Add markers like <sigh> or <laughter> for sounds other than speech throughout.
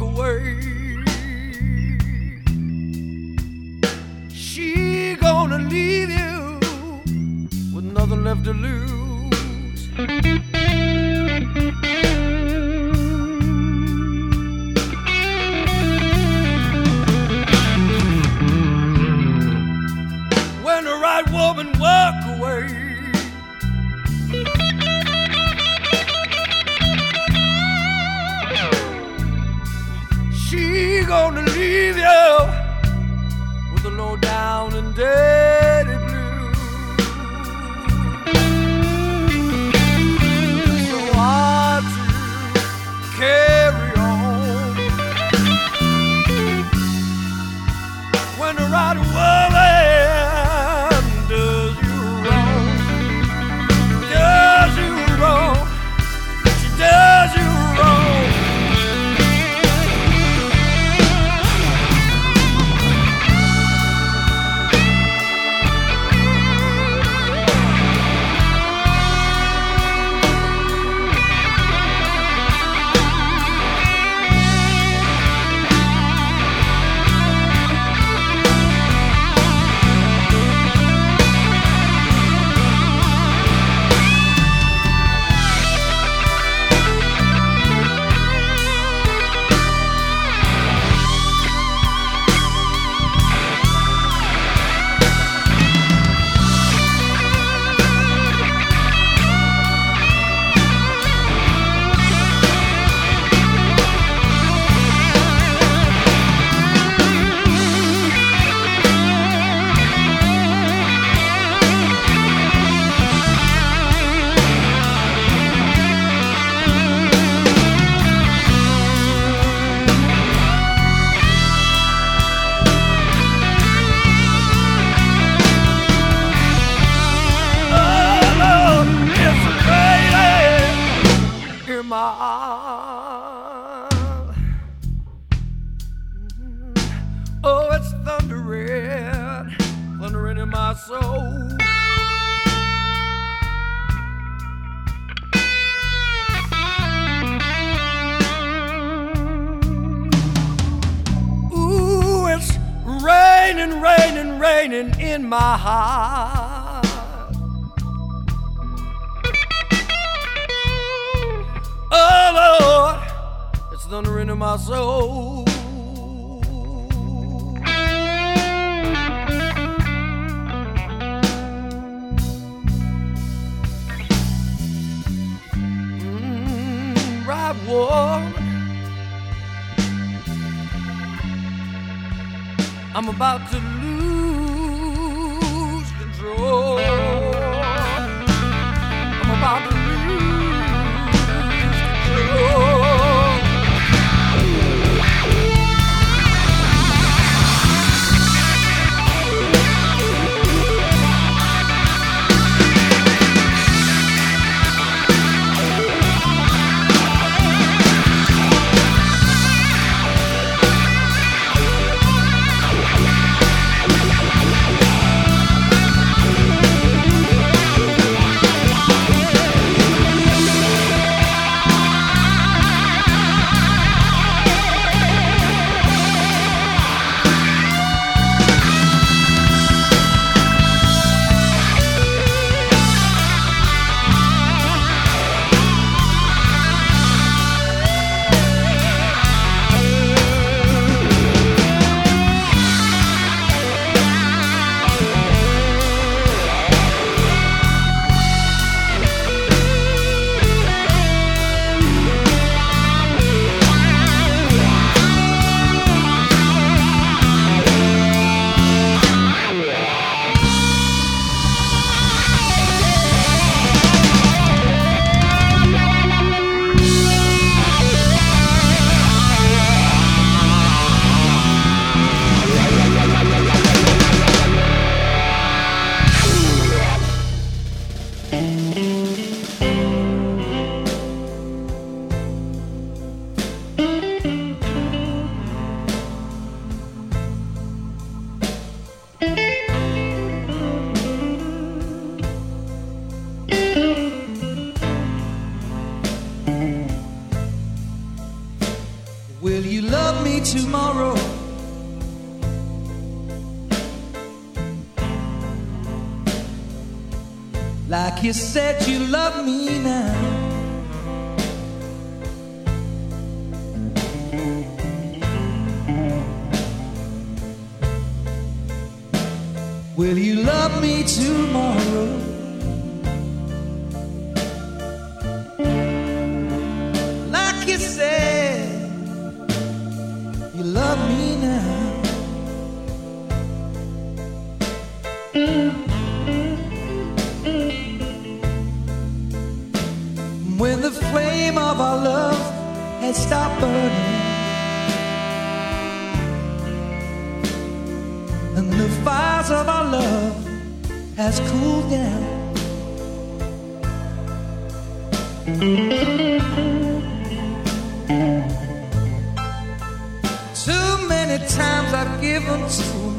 walk away. She gonna leave you with nothing left to lose. When the right woman walks believe you. you said you love me now. Will you love me tomorrow? Like you said, you love me. has cooled down. Too many times I've given to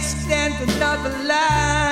Stand another line.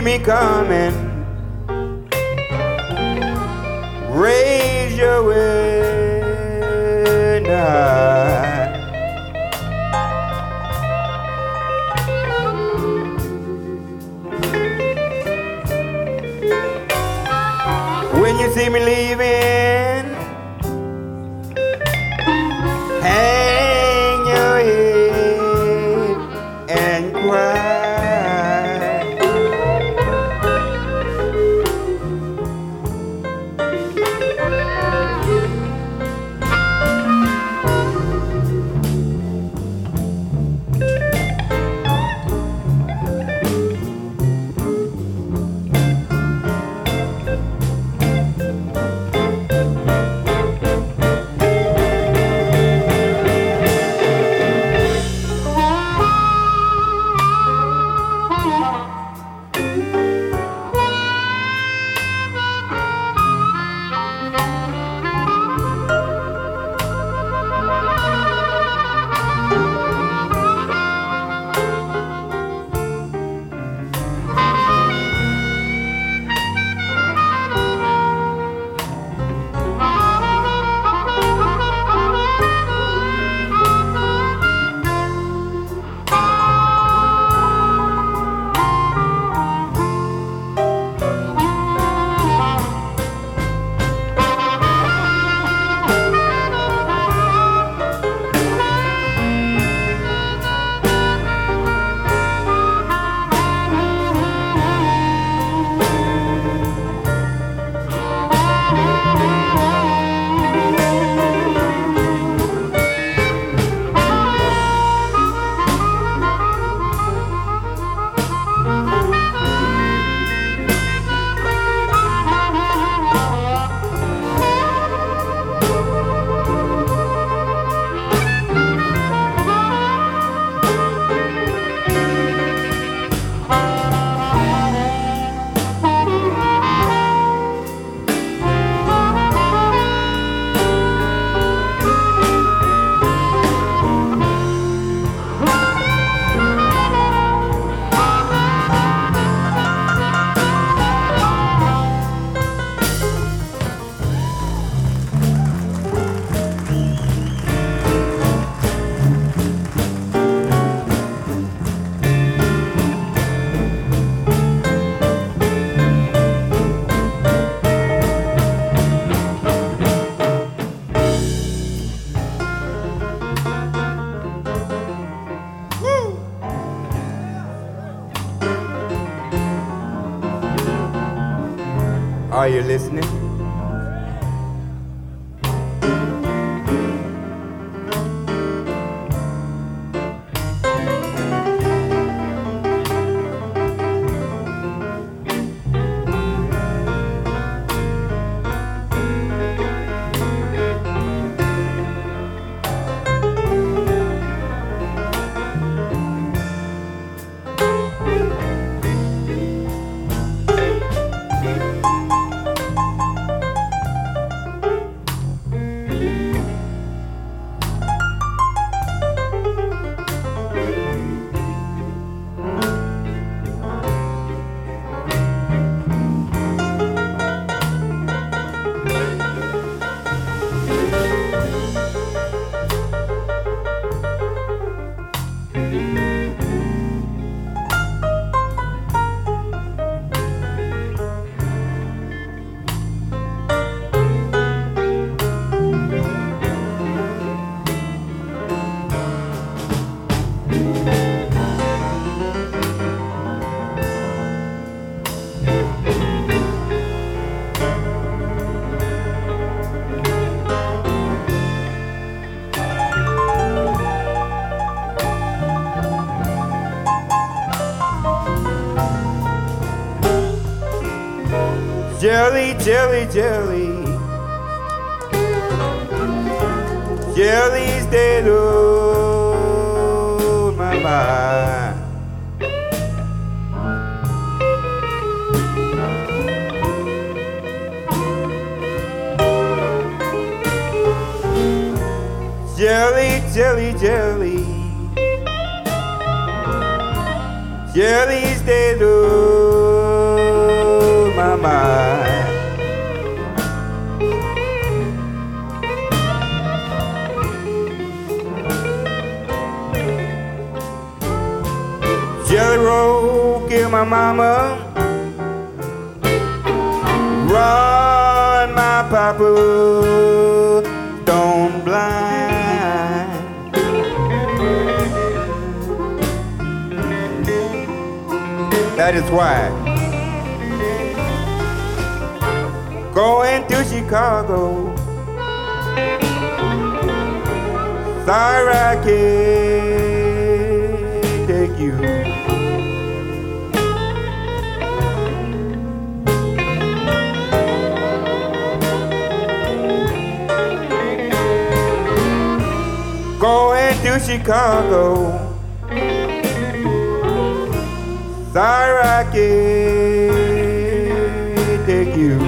Me coming, jelly, papa, don't blind. That is why. Going to Chicago. Sorry I can't Chicago. Sorry I can't take you.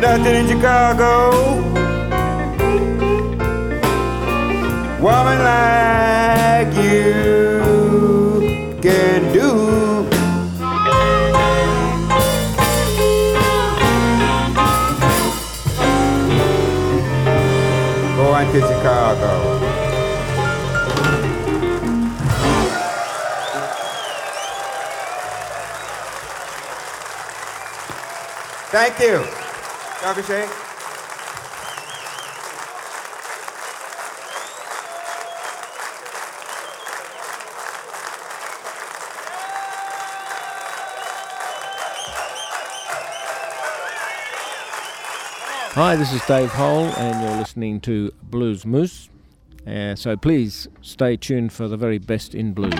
Nothing in Chicago. Woman like you can to Chicago. Thank you. Dr. Shea. Hi, this is Dave Hole, and you're listening to Blues Moose. Uh, so please stay tuned for the very best in blues.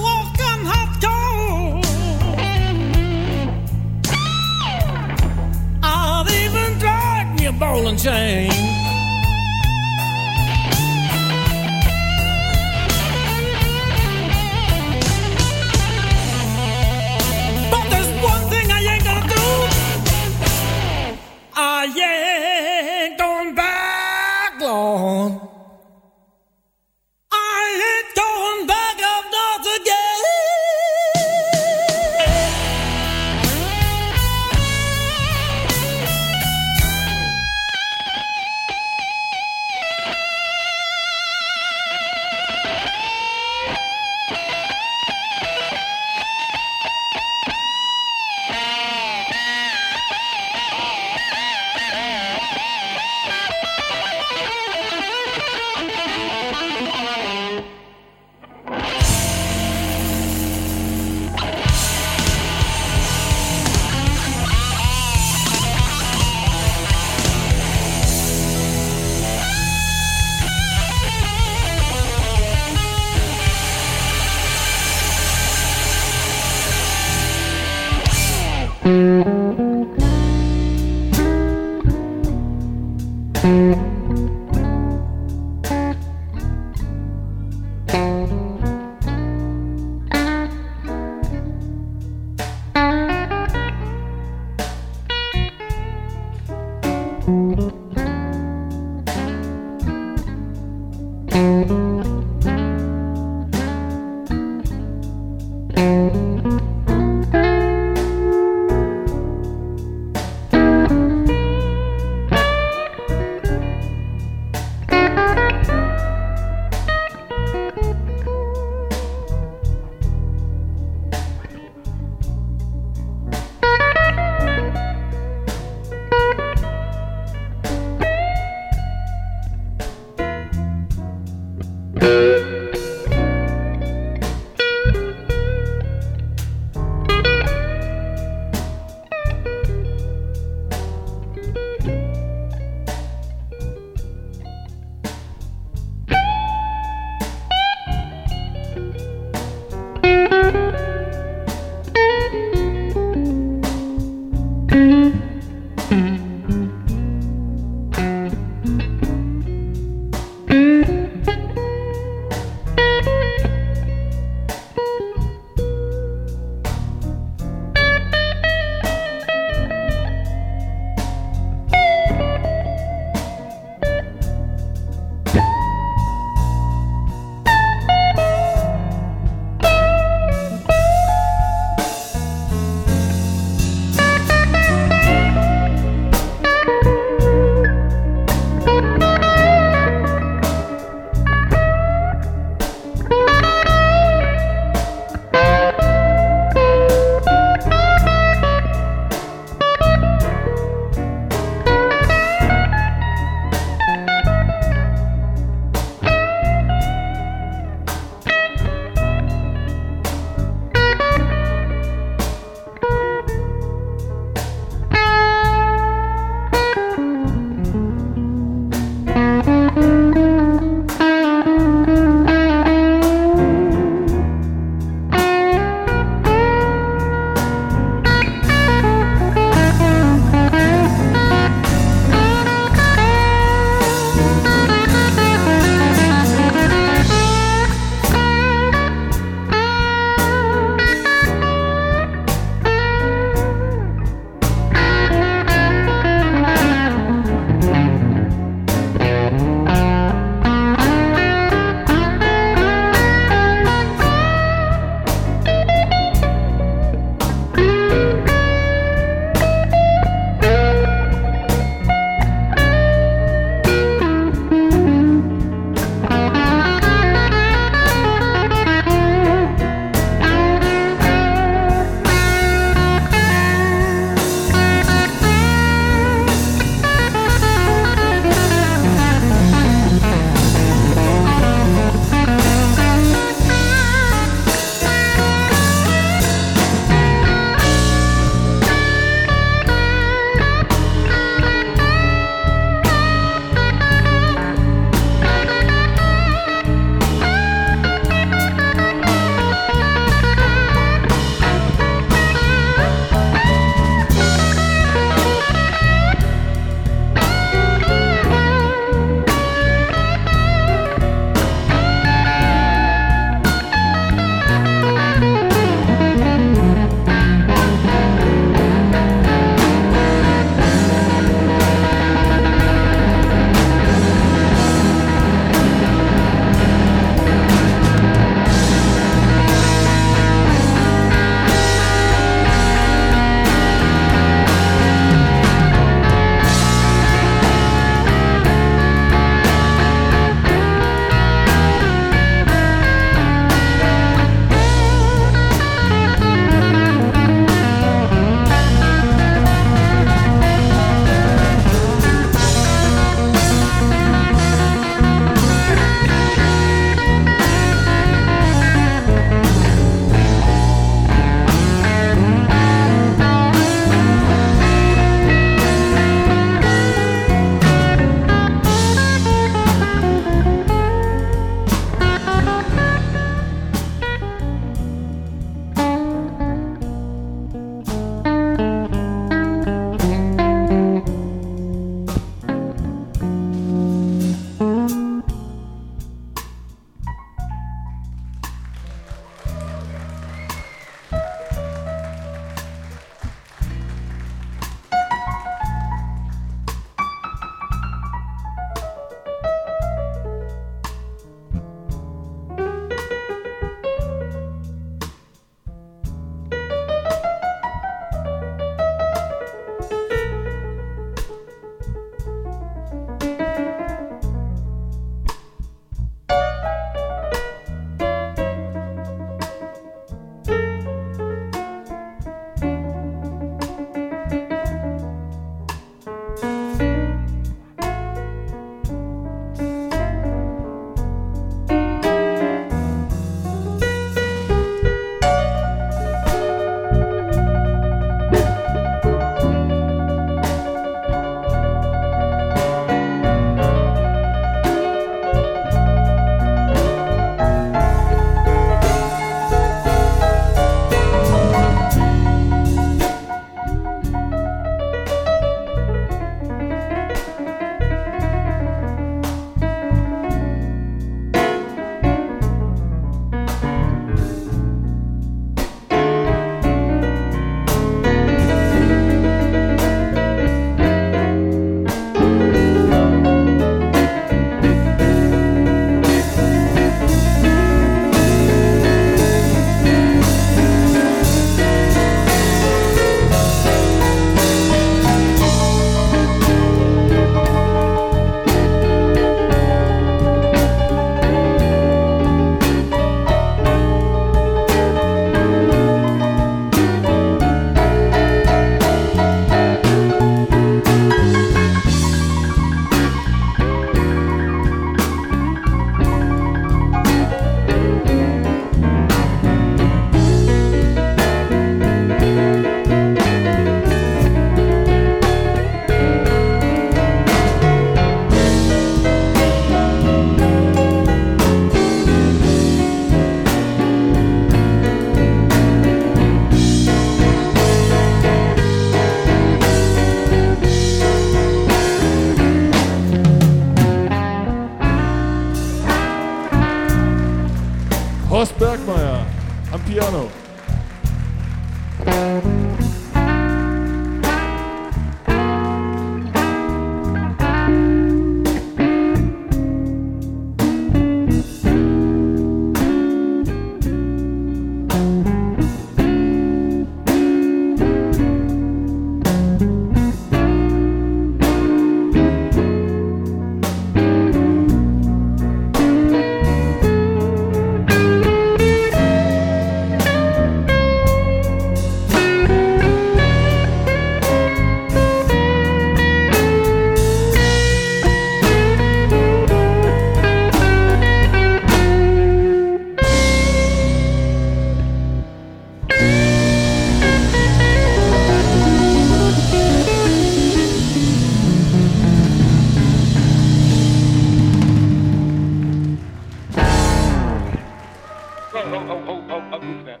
Sorry, oh, oh, oh, oh, I goofed that.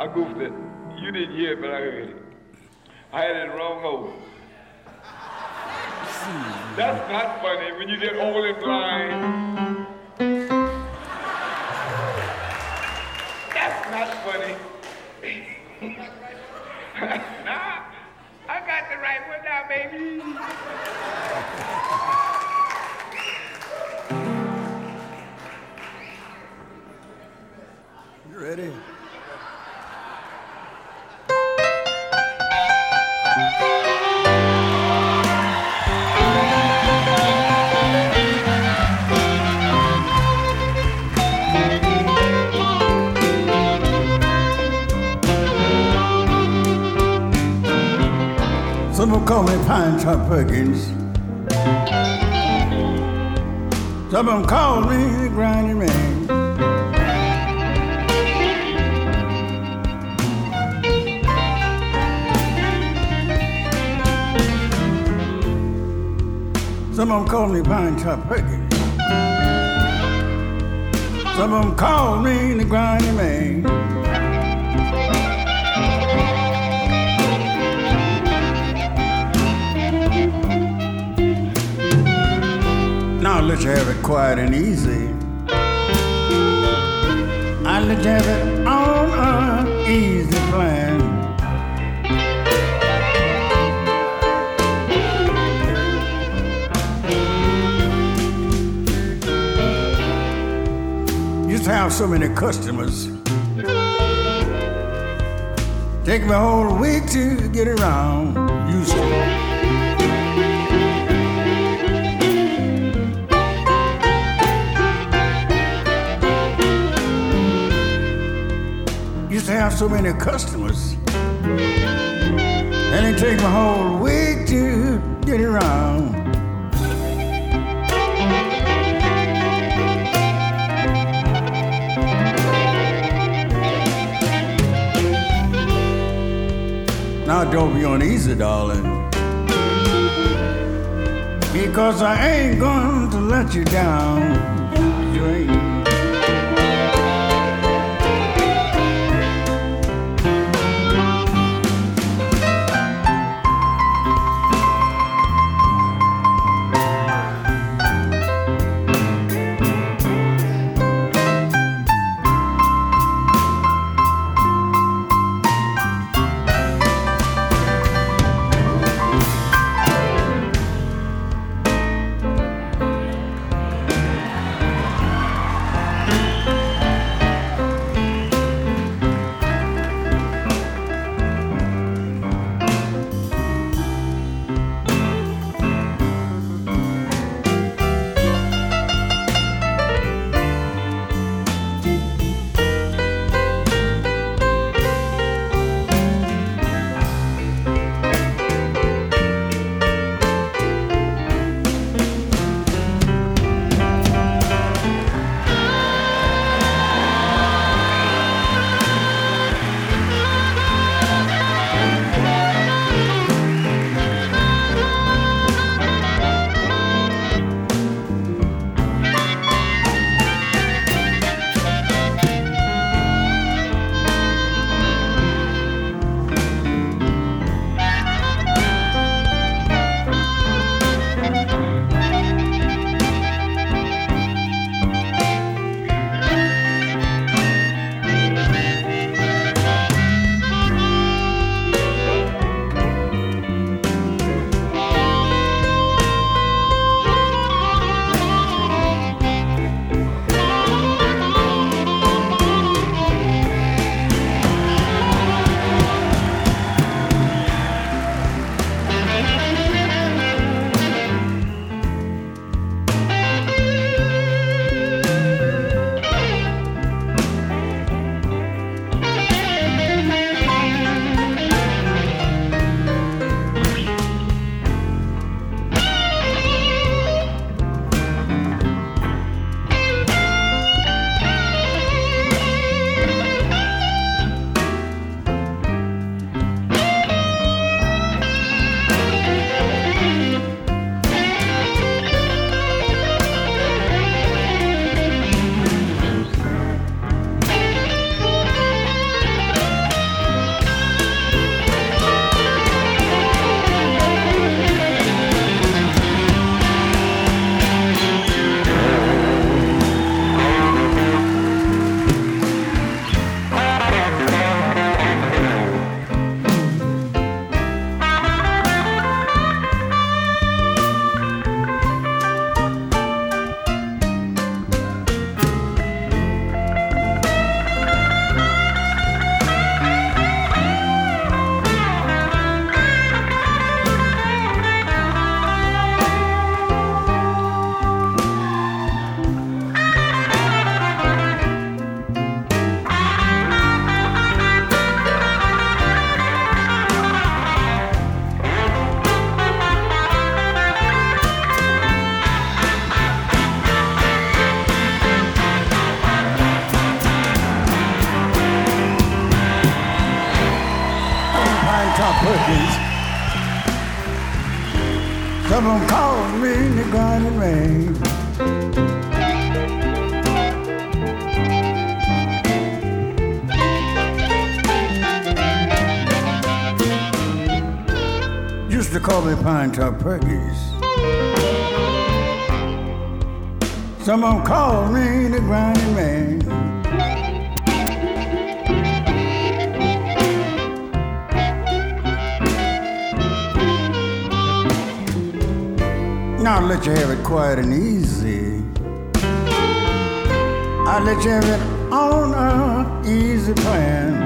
I goofed it. You didn't hear it, but I heard it. I had it wrong over. That's not funny when you get old and blind. That's not funny. <laughs> nah, I got the right one now, baby. Tom Perkins. Some of them call me the grinding man. Some of them call me Pinetop Perkins. Some of them call me the grinding man. I'll let you have it quiet and easy. I'll let you have it on an easy plan. To have so many customers. Take me a whole week to get around. Used to. used to have so many customers. And it take a whole week to get around. Now don't be uneasy, darling. Because I ain't going to let you down. You ain't. Someone called me the grinding man. Now I'll let you have it quiet and easy. I'll let you have it on a easy plan.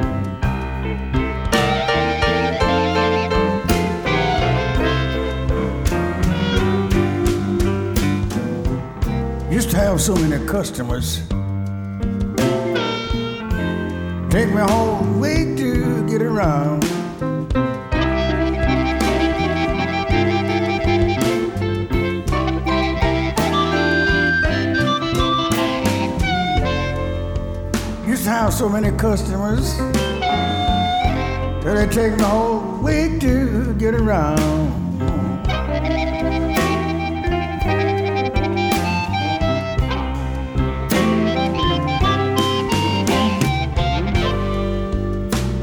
Have so many customers. Take me whole week to get around. Used to have so many customers that it take me whole week to get around.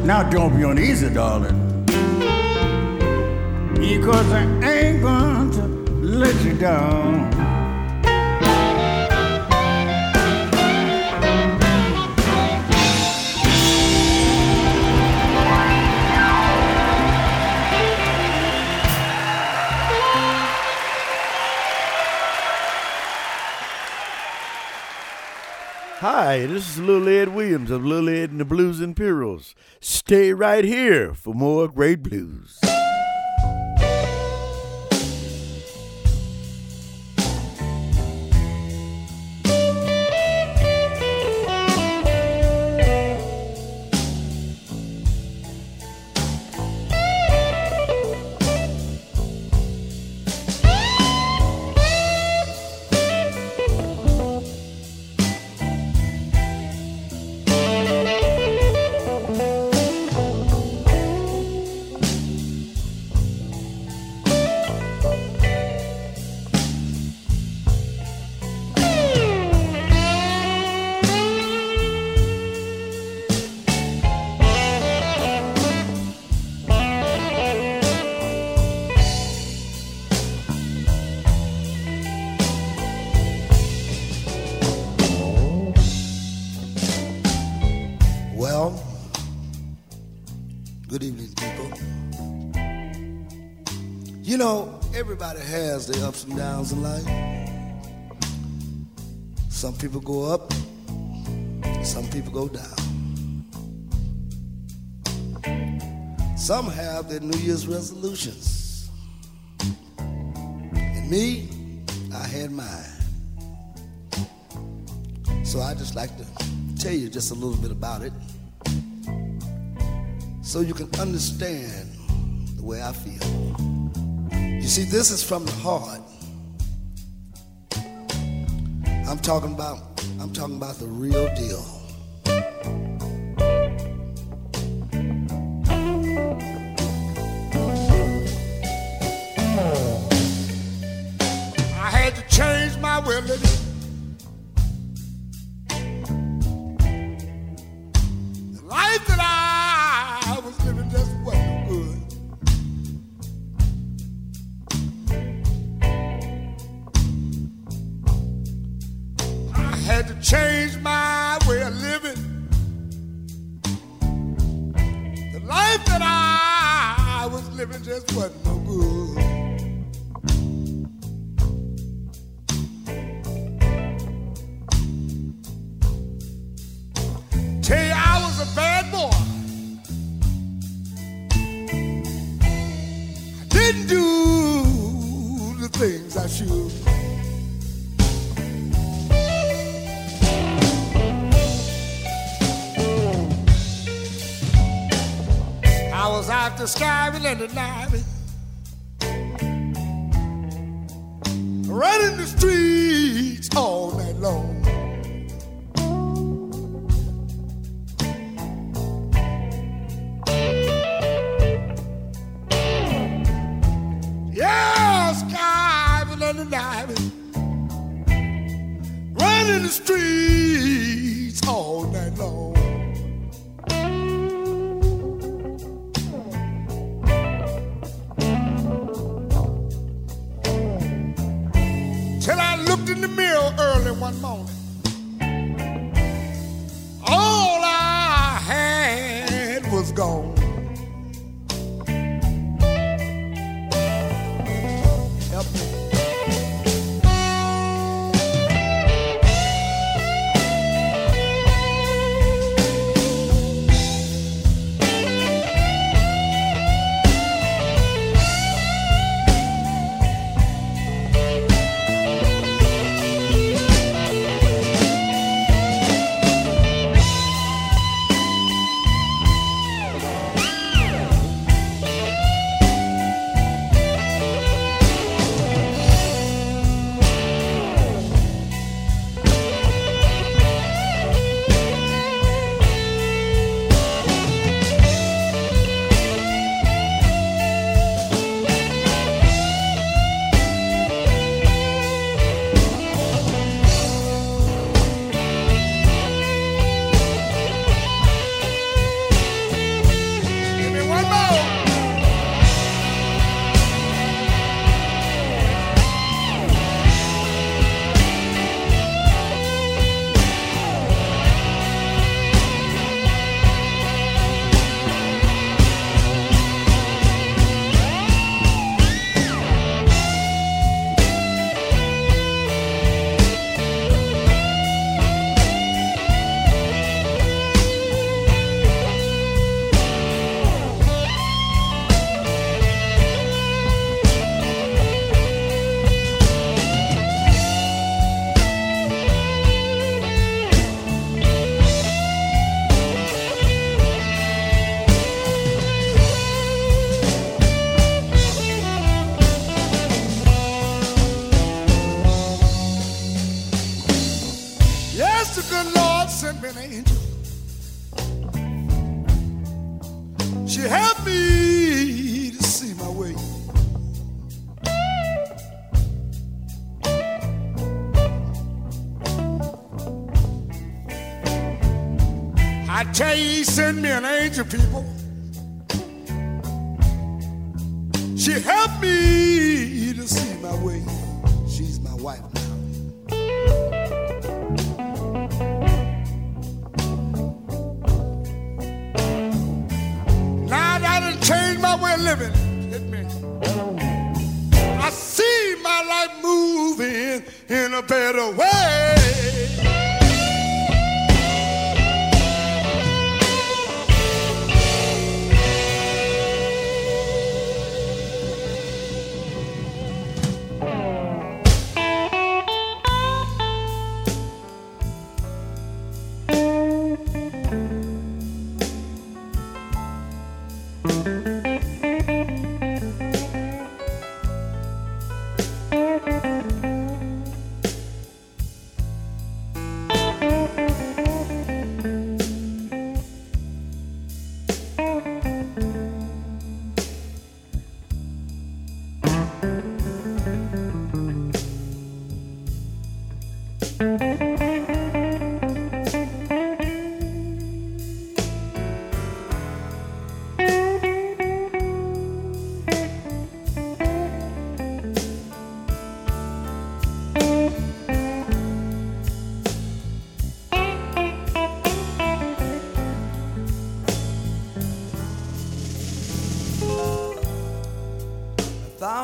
Now don't be uneasy, darling. Because I ain't going to let you down. Hi, this is Lil Ed Williams of Lil Ed and the Blues Imperials. Stay right here for more great blues. Everybody has their ups and downs in life. Some people go up, some people go down. Some have their New Year's resolutions. And me, I had mine. So I just like to tell you just a little bit about it so you can understand the way I feel. You see, this is from the heart. I'm talking about I'm talking about the real deal. I had to change my way the streets people.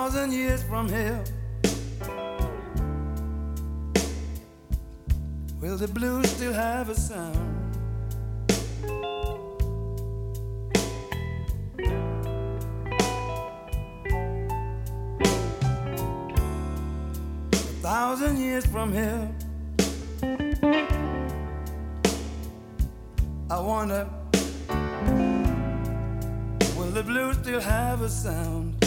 Thousand years from here. Will the blues still have a sound? A thousand years from here. I wonder, will the blues still have a sound?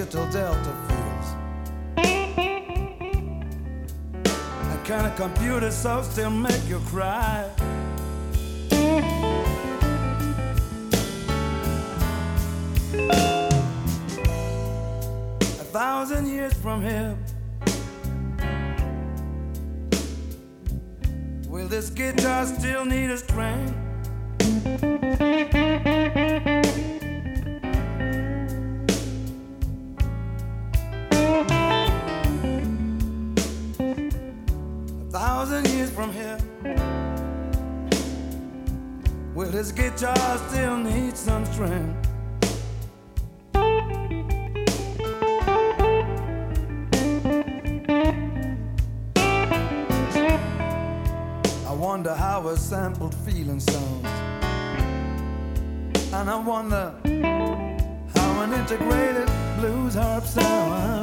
digital delta fields. That kind of computer so still make you cry. A thousand years from here, will this guitar still need a string? This guitar still needs some string? I wonder how a sampled feeling sounds. And I wonder how an integrated blues harp sounds.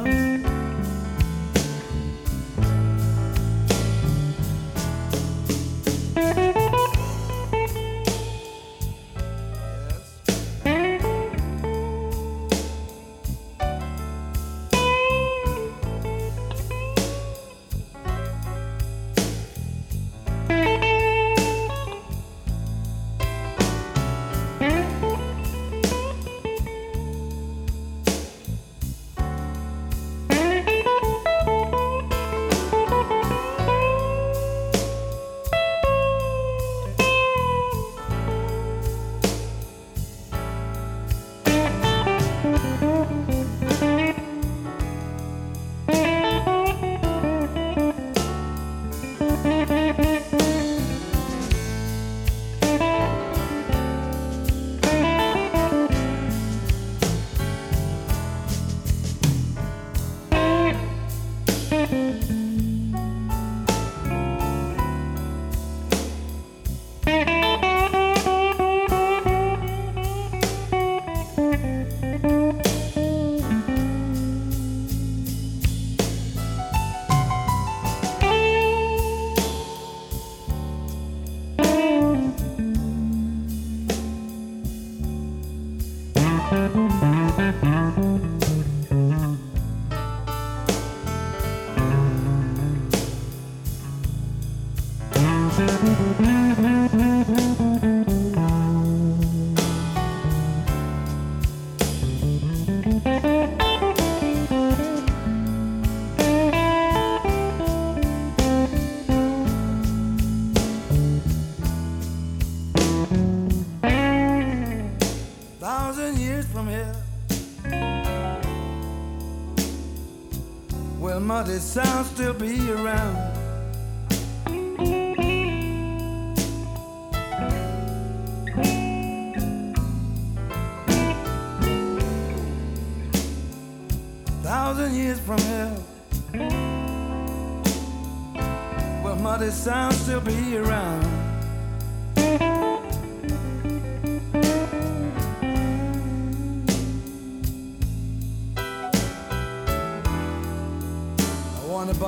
Still be around?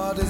I wonder